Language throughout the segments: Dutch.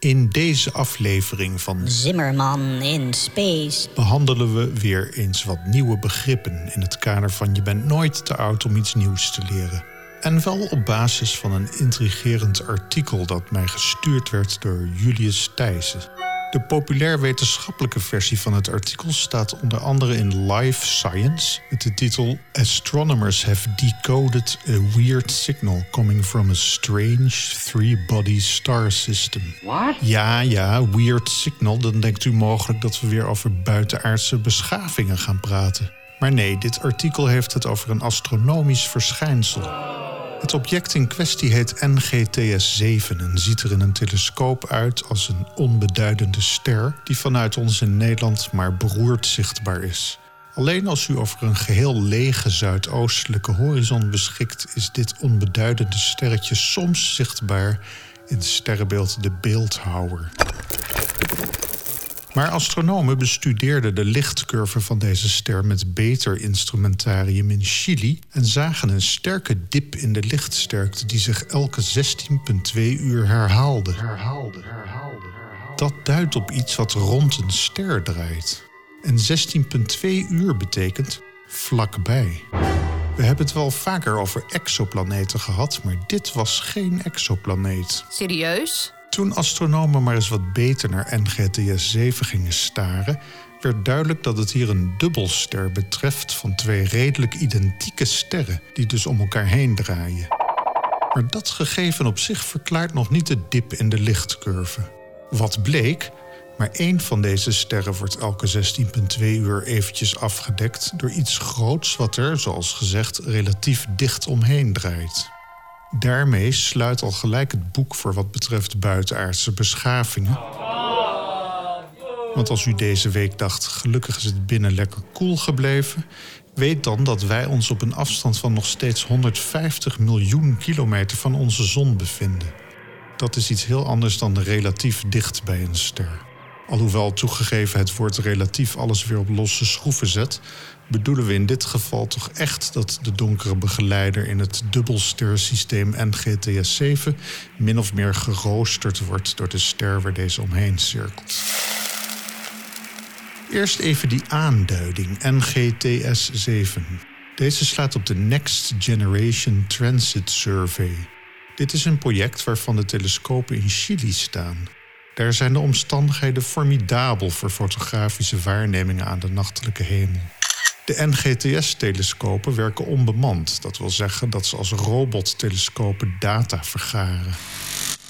In deze aflevering van Zimmerman in Space behandelen we weer eens wat nieuwe begrippen in het kader van je bent nooit te oud om iets nieuws te leren. En wel op basis van een intrigerend artikel dat mij gestuurd werd door Julius Thijssen. De populair wetenschappelijke versie van het artikel staat onder andere in Life Science met de titel Astronomers have decoded a weird signal coming from a strange three-body star system. What? Ja, ja, weird signal. Dan denkt u mogelijk dat we weer over buitenaardse beschavingen gaan praten. Maar nee, dit artikel heeft het over een astronomisch verschijnsel. Het object in kwestie heet NGTS-7 en ziet er in een telescoop uit als een onbeduidende ster die vanuit ons in Nederland maar beroerd zichtbaar is. Alleen als u over een geheel lege zuidoostelijke horizon beschikt, is dit onbeduidende sterretje soms zichtbaar in het sterrenbeeld de Beeldhouwer. Maar astronomen bestudeerden de lichtcurve van deze ster met beter instrumentarium in Chili en zagen een sterke dip in de lichtsterkte die zich elke 16,2 uur herhaalde. herhaalde. Dat duidt op iets wat rond een ster draait. En 16,2 uur betekent vlakbij. We hebben het wel vaker over exoplaneten gehad, maar dit was geen exoplaneet. Serieus? Toen astronomen maar eens wat beter naar NGTS-7 gingen staren, werd duidelijk dat het hier een dubbelster betreft van twee redelijk identieke sterren, die dus om elkaar heen draaien. Maar dat gegeven op zich verklaart nog niet de dip in de lichtcurve. Wat bleek? Maar één van deze sterren wordt elke 16,2 uur eventjes afgedekt door iets groots wat er, zoals gezegd, relatief dicht omheen draait. Daarmee sluit al gelijk het boek voor wat betreft buitenaardse beschavingen. Want als u deze week dacht, gelukkig is het binnen lekker koel gebleven, weet dan dat wij ons op een afstand van nog steeds 150 miljoen kilometer van onze zon bevinden. Dat is iets heel anders dan relatief dicht bij een ster. Alhoewel toegegeven het woord relatief alles weer op losse schroeven zet, bedoelen we in dit geval toch echt dat de donkere begeleider in het dubbelstersysteem NGTS-7 min of meer geroosterd wordt door de ster waar deze omheen cirkelt. Eerst even die aanduiding, NGTS-7. Deze slaat op de Next Generation Transit Survey. Dit is een project waarvan de telescopen in Chili staan. Daar zijn de omstandigheden formidabel voor fotografische waarnemingen aan de nachtelijke hemel. De NGTS-telescopen werken onbemand. Dat wil zeggen dat ze als robottelescopen data vergaren.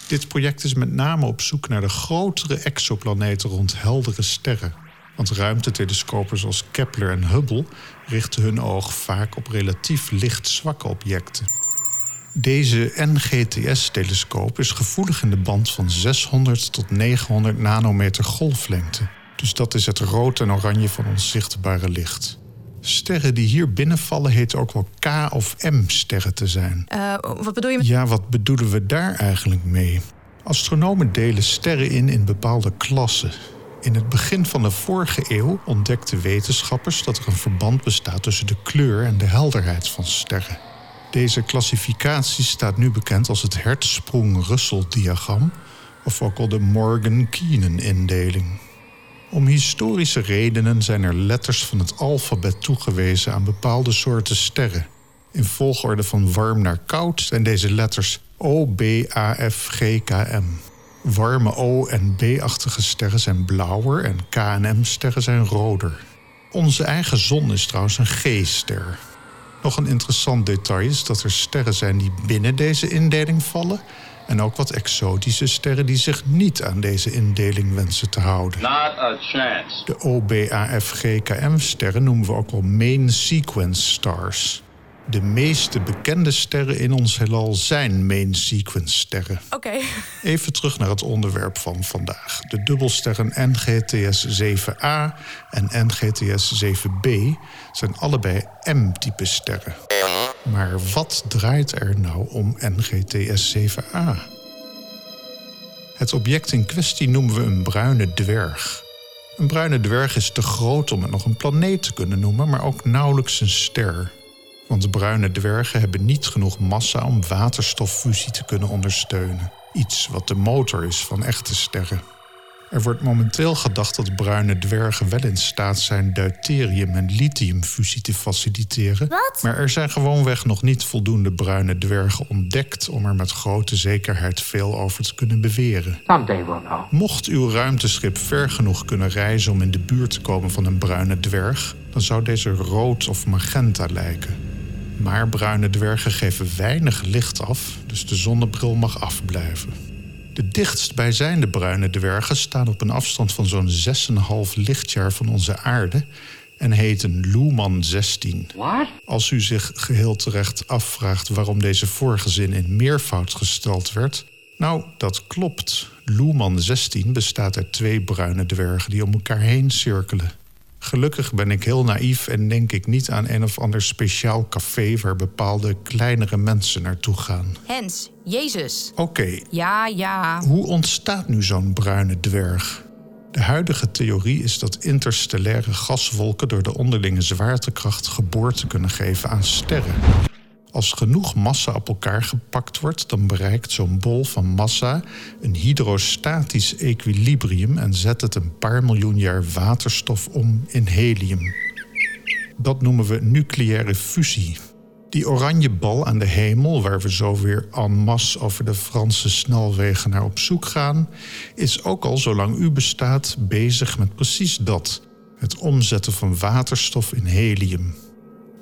Dit project is met name op zoek naar de grotere exoplaneten rond heldere sterren. Want ruimtetelescopen zoals Kepler en Hubble richten hun oog vaak op relatief lichtzwakke objecten. Deze NGTS-telescoop is gevoelig in de band van 600 tot 900 nanometer golflengte. Dus dat is het rood en oranje van ons zichtbare licht. Sterren die hier binnenvallen heten ook wel K- of M-sterren te zijn. Uh, wat bedoel je met... Ja, wat bedoelen we daar eigenlijk mee? Astronomen delen sterren in in bepaalde klassen. In het begin van de vorige eeuw ontdekten wetenschappers dat er een verband bestaat tussen de kleur en de helderheid van sterren. Deze klassificatie staat nu bekend als het Hertzsprung-Russell-diagram, of ook al de Morgan-Keenan-indeling. Om historische redenen zijn er letters van het alfabet toegewezen aan bepaalde soorten sterren. In volgorde van warm naar koud zijn deze letters O, B, A, F, G, K, M. Warme O- en B-achtige sterren zijn blauwer en K- en M-sterren zijn roder. Onze eigen zon is trouwens een G-ster. Nog een interessant detail is dat er sterren zijn die binnen deze indeling vallen en ook wat exotische sterren die zich niet aan deze indeling wensen te houden. Not a chance. De OBAFGKM-sterren noemen we ook wel main sequence stars. De meeste bekende sterren in ons heelal zijn main sequence sterren. Oké. Even terug naar het onderwerp van vandaag. De dubbelsterren NGTS-7a en NGTS-7b zijn allebei M-type sterren. Maar wat draait er nou om NGTS-7a? Het object in kwestie noemen we een bruine dwerg. Een bruine dwerg is te groot om het nog een planeet te kunnen noemen, maar ook nauwelijks een ster. Want bruine dwergen hebben niet genoeg massa om waterstoffusie te kunnen ondersteunen. Iets wat de motor is van echte sterren. Er wordt momenteel gedacht dat bruine dwergen wel in staat zijn deuterium en lithiumfusie te faciliteren. Wat? Maar er zijn gewoonweg nog niet voldoende bruine dwergen ontdekt om er met grote zekerheid veel over te kunnen beweren. Someday we'll know. Mocht uw ruimteschip ver genoeg kunnen reizen om in de buurt te komen van een bruine dwerg, dan zou deze rood of magenta lijken. Maar bruine dwergen geven weinig licht af, dus de zonnebril mag afblijven. De dichtstbijzijnde bruine dwergen staan op een afstand van zo'n 6,5 lichtjaar van onze aarde en heten Luhmann 16. What? Als u zich geheel terecht afvraagt waarom deze vorige zin in meervoud gesteld werd, nou, dat klopt. Luhmann 16 bestaat uit twee bruine dwergen die om elkaar heen cirkelen. Gelukkig ben ik heel naïef en denk ik niet aan een of ander speciaal café waar bepaalde kleinere mensen naartoe gaan. Hens, Jezus. Oké, Ja, ja. hoe ontstaat nu zo'n bruine dwerg? De huidige theorie is dat interstellaire gaswolken door de onderlinge zwaartekracht geboorte kunnen geven aan sterren. Als genoeg massa op elkaar gepakt wordt, dan bereikt zo'n bol van massa een hydrostatisch equilibrium en zet het een paar miljoen jaar waterstof om in helium. Dat noemen we nucleaire fusie. Die oranje bal aan de hemel, waar we zo weer en masse over de Franse snelwegen naar op zoek gaan, is ook al zolang u bestaat bezig met precies dat: het omzetten van waterstof in helium.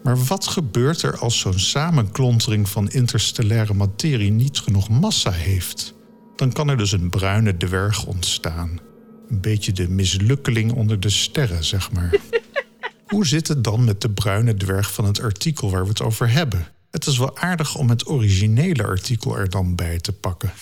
Maar wat gebeurt er als zo'n samenklontering van interstellaire materie niet genoeg massa heeft? Dan kan er dus een bruine dwerg ontstaan. Een beetje de mislukkeling onder de sterren, zeg maar. Hoe zit het dan met de bruine dwerg van het artikel waar we het over hebben? Het is wel aardig om het originele artikel er dan bij te pakken.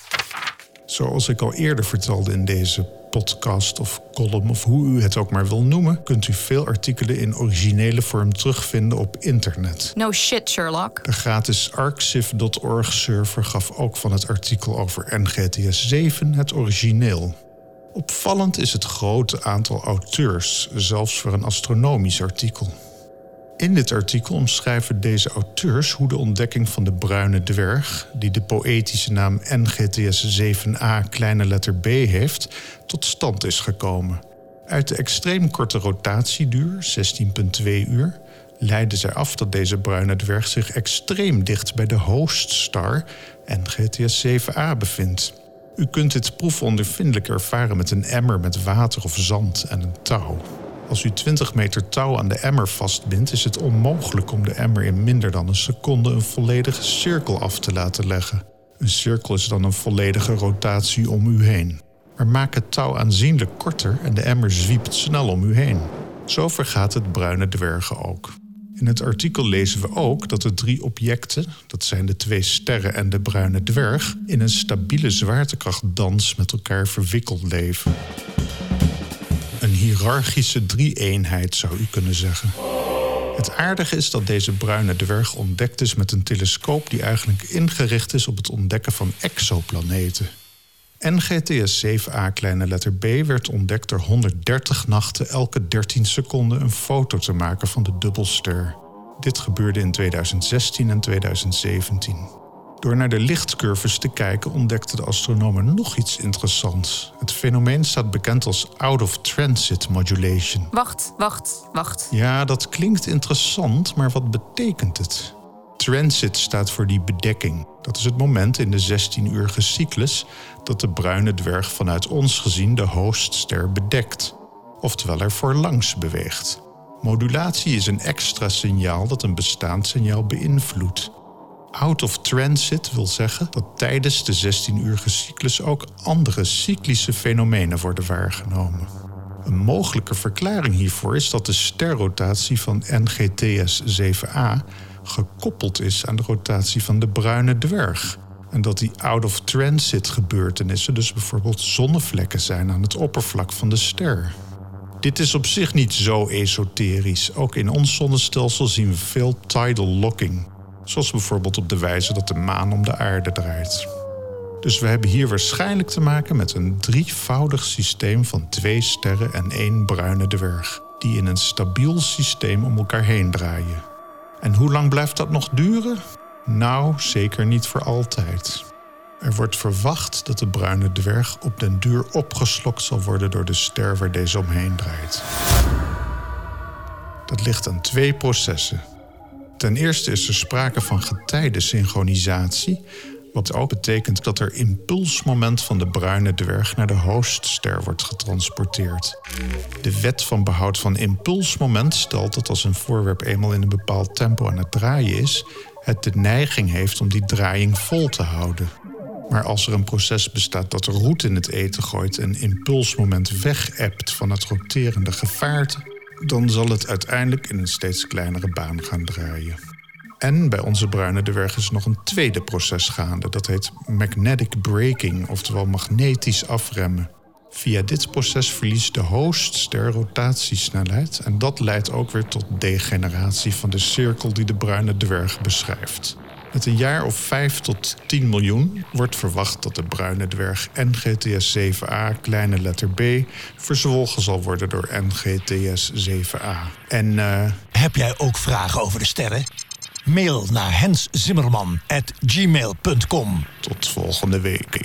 Zoals ik al eerder vertelde in deze podcast of column of hoe u het ook maar wil noemen, kunt u veel artikelen in originele vorm terugvinden op internet. No shit, Sherlock. De gratis arxiv.org server gaf ook van het artikel over NGTS 7 het origineel. Opvallend is het grote aantal auteurs, zelfs voor een astronomisch artikel. In dit artikel omschrijven deze auteurs hoe de ontdekking van de bruine dwerg, die de poëtische naam NGTS 7a kleine letter b heeft, tot stand is gekomen. Uit de extreem korte rotatieduur, 16,2 uur, leiden zij af dat deze bruine dwerg zich extreem dicht bij de host star NGTS 7a bevindt. U kunt dit proefondervindelijk ervaren met een emmer met water of zand en een touw. Als u 20 meter touw aan de emmer vastbindt, is het onmogelijk om de emmer in minder dan een seconde een volledige cirkel af te laten leggen. Een cirkel is dan een volledige rotatie om u heen. Maar maak het touw aanzienlijk korter en de emmer zwiept snel om u heen. Zo vergaat het bruine dwergen ook. In het artikel lezen we ook dat de drie objecten, dat zijn de twee sterren en de bruine dwerg, in een stabiele zwaartekrachtdans met elkaar verwikkeld leven. Hiërarchische drie-eenheid zou u kunnen zeggen. Het aardige is dat deze bruine dwerg ontdekt is met een telescoop die eigenlijk ingericht is op het ontdekken van exoplaneten. NGTS 7a kleine letter b werd ontdekt door 130 nachten elke 13 seconden een foto te maken van de dubbelster. Dit gebeurde in 2016 en 2017. Door naar de lichtcurves te kijken ontdekten de astronomen nog iets interessants. Het fenomeen staat bekend als out-of-transit modulation. Wacht, wacht, wacht. Ja, dat klinkt interessant, maar wat betekent het? Transit staat voor die bedekking. Dat is het moment in de 16-uurige cyclus dat de bruine dwerg vanuit ons gezien de hoostster bedekt, oftewel er voorlangs beweegt. Modulatie is een extra signaal dat een bestaand signaal beïnvloedt. Out of transit wil zeggen dat tijdens de 16-uurige cyclus ook andere cyclische fenomenen worden waargenomen. Een mogelijke verklaring hiervoor is dat de sterrotatie van NGTS 7a gekoppeld is aan de rotatie van de bruine dwerg. En dat die out-of-transit gebeurtenissen dus bijvoorbeeld zonnevlekken zijn aan het oppervlak van de ster. Dit is op zich niet zo esoterisch. Ook in ons zonnestelsel zien we veel tidal locking. Zoals bijvoorbeeld op de wijze dat de maan om de aarde draait. Dus we hebben hier waarschijnlijk te maken met een drievoudig systeem van twee sterren en één bruine dwerg, die in een stabiel systeem om elkaar heen draaien. En hoe lang blijft dat nog duren? Nou, zeker niet voor altijd. Er wordt verwacht dat de bruine dwerg op den duur opgeslokt zal worden door de ster waar deze omheen draait. Dat ligt aan twee processen. Ten eerste is er sprake van getijdensynchronisatie, wat ook betekent dat er impulsmoment van de bruine dwerg naar de hoostster wordt getransporteerd. De wet van behoud van impulsmoment stelt dat als een voorwerp eenmaal in een bepaald tempo aan het draaien is, het de neiging heeft om die draaiing vol te houden. Maar als er een proces bestaat dat roet in het eten gooit en impulsmoment wegebt van het roterende gevaarte, dan zal het uiteindelijk in een steeds kleinere baan gaan draaien. En bij onze bruine dwerg is nog een tweede proces gaande. Dat heet magnetic braking, oftewel magnetisch afremmen. Via dit proces verliest de hoostster rotatiesnelheid en dat leidt ook weer tot degeneratie van de cirkel die de bruine dwerg beschrijft. Met een jaar of 5 tot 10 miljoen wordt verwacht dat de bruine dwerg NGTS 7a, kleine letter b, verzwolgen zal worden door NGTS 7a. En uh... Heb jij ook vragen over de sterren? Mail naar henszimmerman.gmail.com. Tot volgende week.